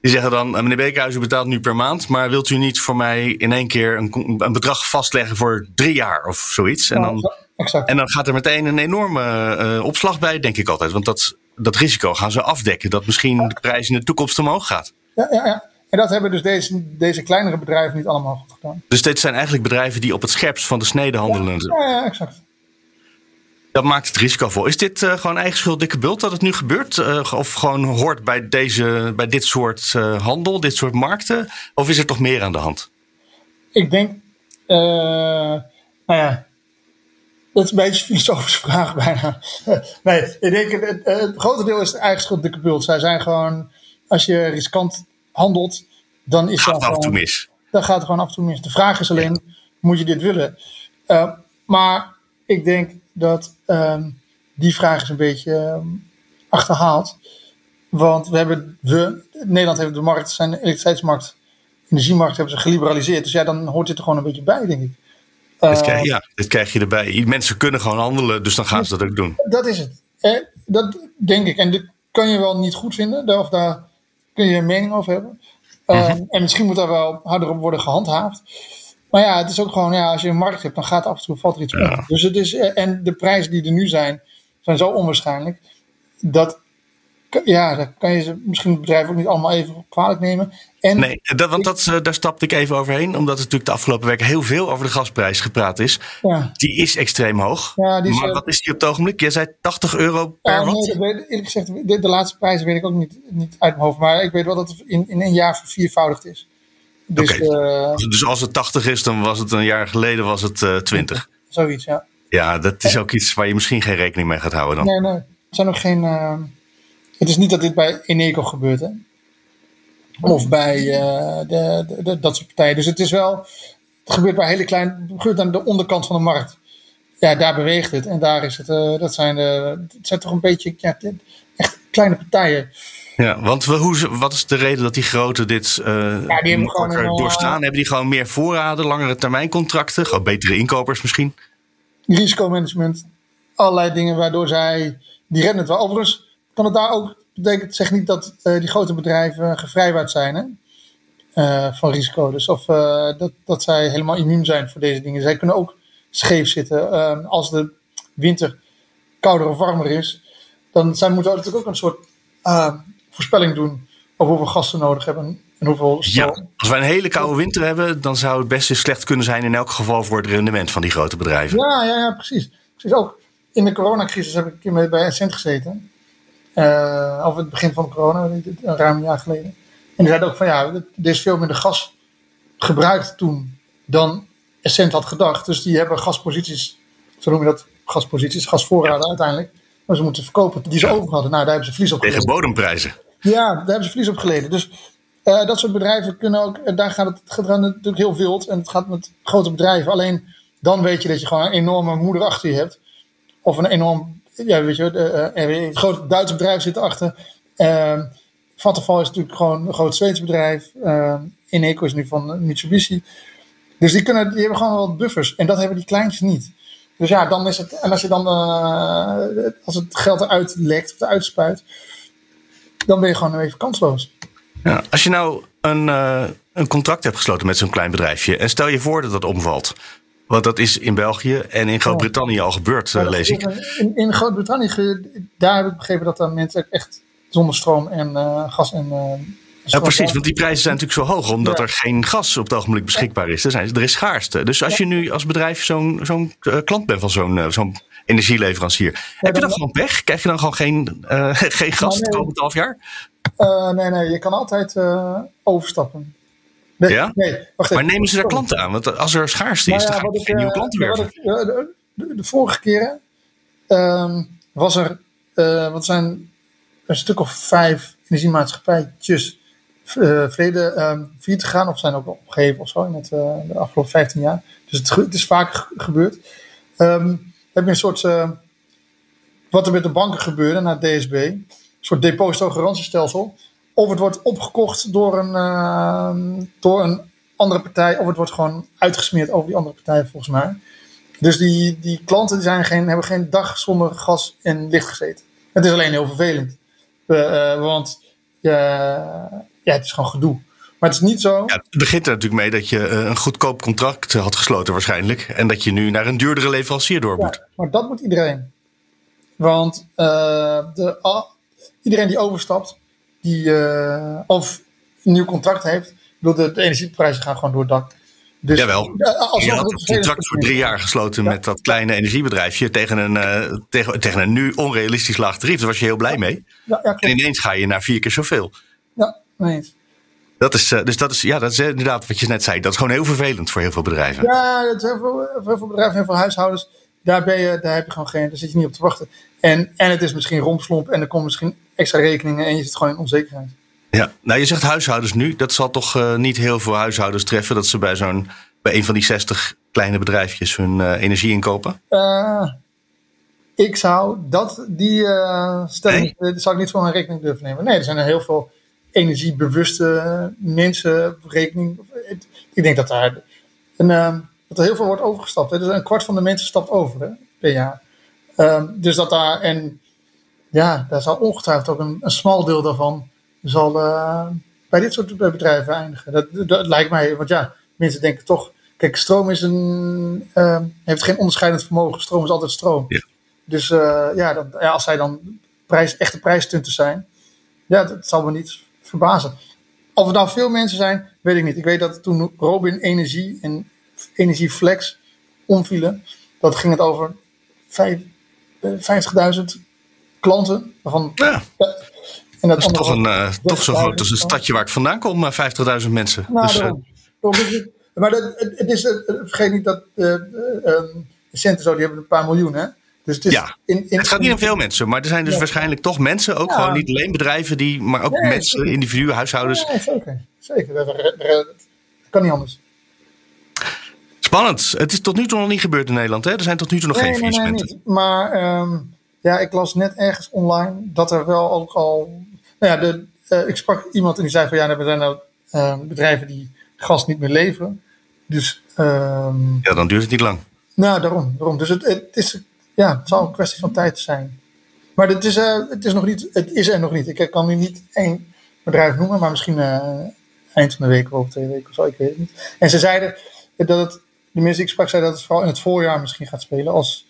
Die zeggen dan, meneer Beekhuis, u betaalt nu per maand, maar wilt u niet voor mij in één keer een, een bedrag vastleggen voor drie jaar of zoiets? En dan, exact. En dan gaat er meteen een enorme uh, opslag bij, denk ik altijd. Want dat, dat risico gaan ze afdekken, dat misschien de prijs in de toekomst omhoog gaat. Ja, ja, ja. En dat hebben dus deze, deze kleinere bedrijven niet allemaal goed gedaan. Dus dit zijn eigenlijk bedrijven die op het scherpst van de snede handelen. Ja, ja, exact. Dat maakt het risicovol. Is dit uh, gewoon eigen schuld, dikke bult dat het nu gebeurt? Uh, of gewoon hoort bij, deze, bij dit soort uh, handel, dit soort markten? Of is er toch meer aan de hand? Ik denk, nou ja, dat is een beetje een filosofische vraag bijna. nee, ik denk, het, het grote deel is eigen schuld, dikke bult. Zij zijn gewoon, als je riskant handelt, dan is gaat dat af en toe mis. Dan gaat het gewoon af en toe mis. De vraag is alleen, moet je dit willen? maar ik denk dat um, die vraag is een beetje um, achterhaald. Want we hebben we, Nederland heeft de markt, zijn elektriciteitsmarkt, energiemarkt hebben ze geliberaliseerd. Dus ja, dan hoort dit er gewoon een beetje bij, denk ik. Uh, krijg, ja, dit krijg je erbij. Mensen kunnen gewoon handelen, dus dan gaan ze dat ook doen. Dat is het. Eh, dat denk ik. En dit kan je wel niet goed vinden, of daar kun je een mening over hebben. Uh, mm -hmm. En misschien moet daar wel harder op worden gehandhaafd. Maar ja, het is ook gewoon, ja, als je een markt hebt, dan gaat af en toe valt er iets ja. Dus het is, en de prijzen die er nu zijn, zijn zo onwaarschijnlijk. Dat, ja, dat kan je misschien het bedrijf ook niet allemaal even kwalijk nemen. En nee, dat, want dat, daar stapte ik even overheen. Omdat er natuurlijk de afgelopen weken heel veel over de gasprijs gepraat is. Ja. Die is extreem hoog. Ja, die is, maar wat is die op het ogenblik? Jij zei 80 euro per ja, watt? Nee, eerlijk gezegd, de, de, laatste prijzen weet ik ook niet, niet uit mijn hoofd. Maar ik weet wel dat het in, in een jaar verviervoudigd is. Dus, okay. uh, dus als het 80 is, dan was het een jaar geleden was het uh, 20. Zoiets, ja. Ja, dat is ook iets waar je misschien geen rekening mee gaat houden dan. Nee, nee. Er zijn ook geen. Uh, het is niet dat dit bij Eneco gebeurt, hè? Of bij de, de, de, dat soort partijen. Dus het is wel. Het gebeurt bij hele kleine. Het gebeurt aan de onderkant van de markt. Ja, daar beweegt het. En daar is het. dat zijn, de, het zijn toch een beetje. Ja, echt kleine partijen. Ja, want hoe, wat is de reden dat die grote dit uh, ja, die hebben gewoon doorstaan? Hebben die gewoon meer voorraden, langere termijn contracten, gewoon betere inkopers misschien? Risicomanagement, allerlei dingen waardoor zij, die rennen het wel. Overigens kan het daar ook, betekent, zeg niet dat uh, die grote bedrijven gevrijwaard zijn hè? Uh, van risico. Dus of dat, dat zij helemaal immuun zijn voor deze dingen. Zij kunnen ook scheef zitten als de winter kouder of warmer is. Dan zij moeten natuurlijk ook een soort voorspelling doen over hoeveel gas ze nodig hebben en hoeveel stroom. Ja, als wij een hele koude winter hebben, dan zou het best eens slecht kunnen zijn in elk geval voor het rendement van die grote bedrijven. Ja, ja, ja precies. precies. Ook in de coronacrisis heb ik een keer bij Essent gezeten. Uh, of het begin van corona, een ruim een jaar geleden. En die zeiden ook van ja, er is veel minder gas gebruikt toen dan Essent had gedacht. Dus die hebben gasposities, zo noem je dat, gasposities, gasvoorraden ja. uiteindelijk maar ze moeten verkopen die ze over hadden. Nou, daar hebben ze verlies op geleden. Tegen bodemprijzen. Ja, daar hebben ze verlies op geleden. Dus uh, dat soort bedrijven kunnen ook, daar gaat het, het gaat natuurlijk heel wild. En het gaat met grote bedrijven. Alleen dan weet je dat je gewoon een enorme moeder achter je hebt. Of een enorm, ja, weet je, uh, een groot Duitse bedrijf zit erachter. Uh, Vattenfall is natuurlijk gewoon een groot Zweeds bedrijf. Uh, Ineco is nu van Mitsubishi. Dus die, kunnen, die hebben gewoon wel buffers. En dat hebben die kleintjes niet. Dus ja, dan is het. En als je dan. Uh, als het geld eruit lekt of eruit spuit. dan ben je gewoon even kansloos. Ja, als je nou een, een contract hebt gesloten met zo'n klein bedrijfje. en stel je voor dat dat omvalt. Want dat is in België en in Groot-Brittannië al gebeurd, uh, lees ik. In, in Groot-Brittannië, daar heb ik begrepen dat dan mensen echt zonder stroom en gas en ja, precies, want die prijzen zijn natuurlijk zo hoog omdat er geen gas op het ogenblik beschikbaar is. Er, zijn, er is schaarste. Dus als je nu als bedrijf zo'n zo'n uh, klant bent van zo'n uh, zo'n energieleverancier, heb je dan gewoon pech? Krijg je dan gewoon geen, uh, geen gas het komend half jaar? nee, nee, je kan altijd overstappen. Nee, ja? nee, wacht even. Maar nemen ze daar klanten aan? Want als er schaarste is, nou ja, dan ga je geen nieuwe klanten werven. De, de, de, vorige keren um, was er, wat zijn een stuk of vijf energiemaatschappijtjes uh, verleden um, failliet gegaan of zijn ook opgegeven of zo in het, uh, de afgelopen 15 jaar. Dus het, het is vaak gebeurd. Um, heb je een soort, uh, wat er met de banken gebeurde na DSB, een soort depositogarantiestelsel. Of het wordt opgekocht door een, uh, door een andere partij, of het wordt gewoon uitgesmeerd over die andere partij volgens mij. Dus die, die klanten die zijn geen, hebben geen dag zonder gas en licht gezeten. Het is alleen heel vervelend. Uh, want ja, het is gewoon gedoe. Maar het is niet zo. Ja, het begint er natuurlijk mee dat je een goedkoop contract had gesloten waarschijnlijk. En dat je nu naar een duurdere leverancier door moet. Ja, maar dat moet iedereen. Want uh, de, uh, iedereen die overstapt, die uh, of een nieuw contract heeft, bedoel, de, de energieprijzen gaan gewoon door het dak. Dus, Jawel. eh, als Je had een contract voor drie jaar gesloten met dat kleine energiebedrijfje tegen een, eh, tegen, tegen een nu onrealistisch laag tarief. Daar was je heel blij mee. Ja, ja, En ineens ga je naar vier keer zoveel. Ja, nee eens. Dat is, eh, dus dat is, ja, dat is inderdaad wat je net zei. Dat is gewoon heel vervelend voor heel veel bedrijven. Ja, is heel veel, heel veel bedrijven, heel veel huishoudens. Daar, ben je, daar heb je gewoon geen, daar zit je niet op te wachten. En, en het is misschien rompslomp en er komen misschien extra rekeningen en je zit gewoon in onzekerheid. Ja, nou je zegt huishoudens nu. Dat zal toch eh, niet heel veel huishoudens treffen dat ze bij zo'n bij een van die 60 kleine bedrijfjes hun eh, energie inkopen. Eh, ik zou dat, die stelling, eh, zou ik niet voor mijn rekening durven nemen. Nee, er zijn er heel veel energiebewuste mensen rekening. Ik denk dat daar een, eh, dat er heel veel wordt overgestapt. Hè. Dus een kwart van de mensen stapt over hè, per jaar. Ehm, dus dat daar, en ja, daar zal ongetwijfeld ook een, een smal deel daarvan zal eh, bij dit soort bedrijven eindigen. Dat, dat, dat lijkt mij, want ja, mensen denken toch, kijk, stroom is een, eh, heeft geen onderscheidend vermogen. Stroom is altijd stroom. Ja. Dus eh, ja, dat, ja, als zij dan prijs, echte prijsstunten zijn, ja, dat zal me niet verbazen. Of het nou veel mensen zijn, weet ik niet. Ik weet dat toen Robin Energie en Energieflex omvielen, dat ging het over vijf- eh, 50.000 klanten. Waarvan, Ja, ja, en dat is toch, een, eh, toch zo groot als een 30.000. stadje waar ik vandaan kom, eh, 50.000 mensen. Nou, dus, eh, daarom. Daarom maar dat, het, is, eh, vergeet niet dat eh, eh, de centen zo, die hebben een paar miljoen, hè? Dus het, is Ja. in, in, het gaat niet om veel mensen, maar er zijn dus Ja. waarschijnlijk toch mensen, ook Ja. gewoon niet alleen bedrijven, die, maar ook Nee, mensen, zeker. individuen, huishoudens. Ja, zeker. Zeker. Dat, kan niet anders. Spannend. Het is tot nu toe nog niet gebeurd in Nederland. Hè? Er zijn tot nu toe nog geen nee, nee, nee, faillissementen. niet. Maar ehm, ja, ik las net ergens online dat er wel ook al. Nou ja, de, eh, ik sprak iemand en die zei van ja, er zijn nou ehm, bedrijven die gas niet meer leveren. Dus ehm, Ja, dan duurt het niet lang. nou, daarom. daarom. Dus het, het, is, ja, het zal een kwestie van tijd zijn. Maar het is, eh, het is, nog niet, het is er nog niet. Ik kan nu niet één bedrijf noemen, maar misschien eh, eind van de week of over twee weken of zo, ik weet het niet. En ze zeiden dat het, de mensen die ik sprak, zeiden dat het vooral in het voorjaar misschien gaat spelen. Als,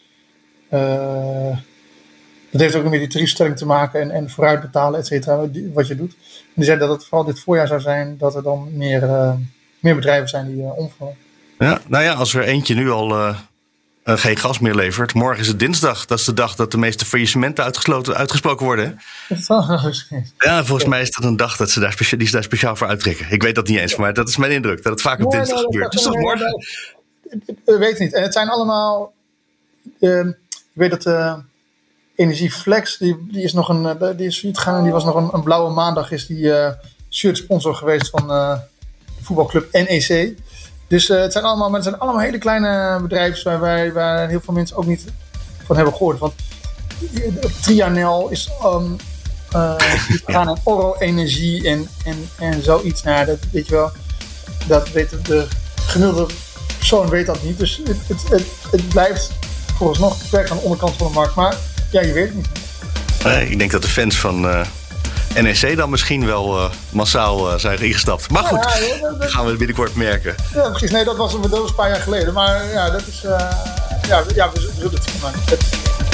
dat heeft ook met die tariefstelling te maken en, en vooruit betalen, et cetera, wat je doet. En die zeiden dat het vooral dit voorjaar zou zijn, dat er dan meer, eh, meer bedrijven zijn die eh, omvallen. Ja, nou ja, als er eentje nu al eh, geen gas meer levert. Morgen is het dinsdag. Dat is de dag dat de meeste faillissementen uitgesloten, uitgesproken worden. Ja, volgens mij is dat een dag dat ze daar, specia- die ze daar speciaal voor uittrekken. Ik weet dat niet eens, maar dat is mijn indruk. Dat het vaak op dinsdag nee, gebeurt. Dus dat- morgen? nee, We weten niet. En het zijn allemaal. ehm, ik weet dat Energieflex, die, die is nog een. eh, die is failliet gegaan en die was nog een, een blauwe maandag. Is die eh shirt sponsor geweest van eh, de voetbalclub NEC. Dus het zijn allemaal, het zijn allemaal hele kleine bedrijven waar, wij, waar heel veel mensen ook niet van hebben gehoord. Want Trianel is um, die gaan aan Oro Energie en, en, en zoiets. Ja, dat weet je wel. Dat weet de, de gemiddelde persoon weet dat niet. Dus het, het, het, blijft vooralsnog beperkt aan de onderkant van de markt. Maar ja, je weet het niet. Nee, ik denk dat de fans van eh, NEC dan misschien wel eh, massaal eh, zijn ingestapt. Maar goed, Ja, ja, dat- dat gaan we binnenkort merken. Ja, precies. Nee, dat was, dat was een paar jaar geleden. Maar ja, dat is. eh, ja, we- ja, we, zullen- het zien. Maar het,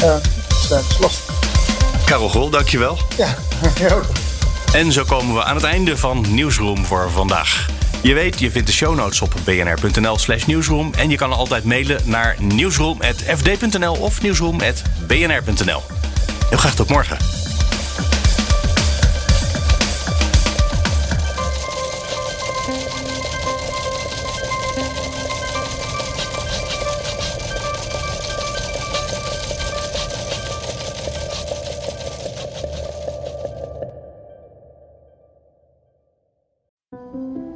eh, is, eh, het is lastig. Karel Grol, dankjewel. Ja, ja, ook. En zo komen we aan het einde van Nieuwsroom voor vandaag. Je weet, je vindt de show notes op bnr.nl slash. En je kan altijd mailen naar nieuwsroom.fd.nl of nieuwsroom.bnr.nl. Heel graag tot morgen.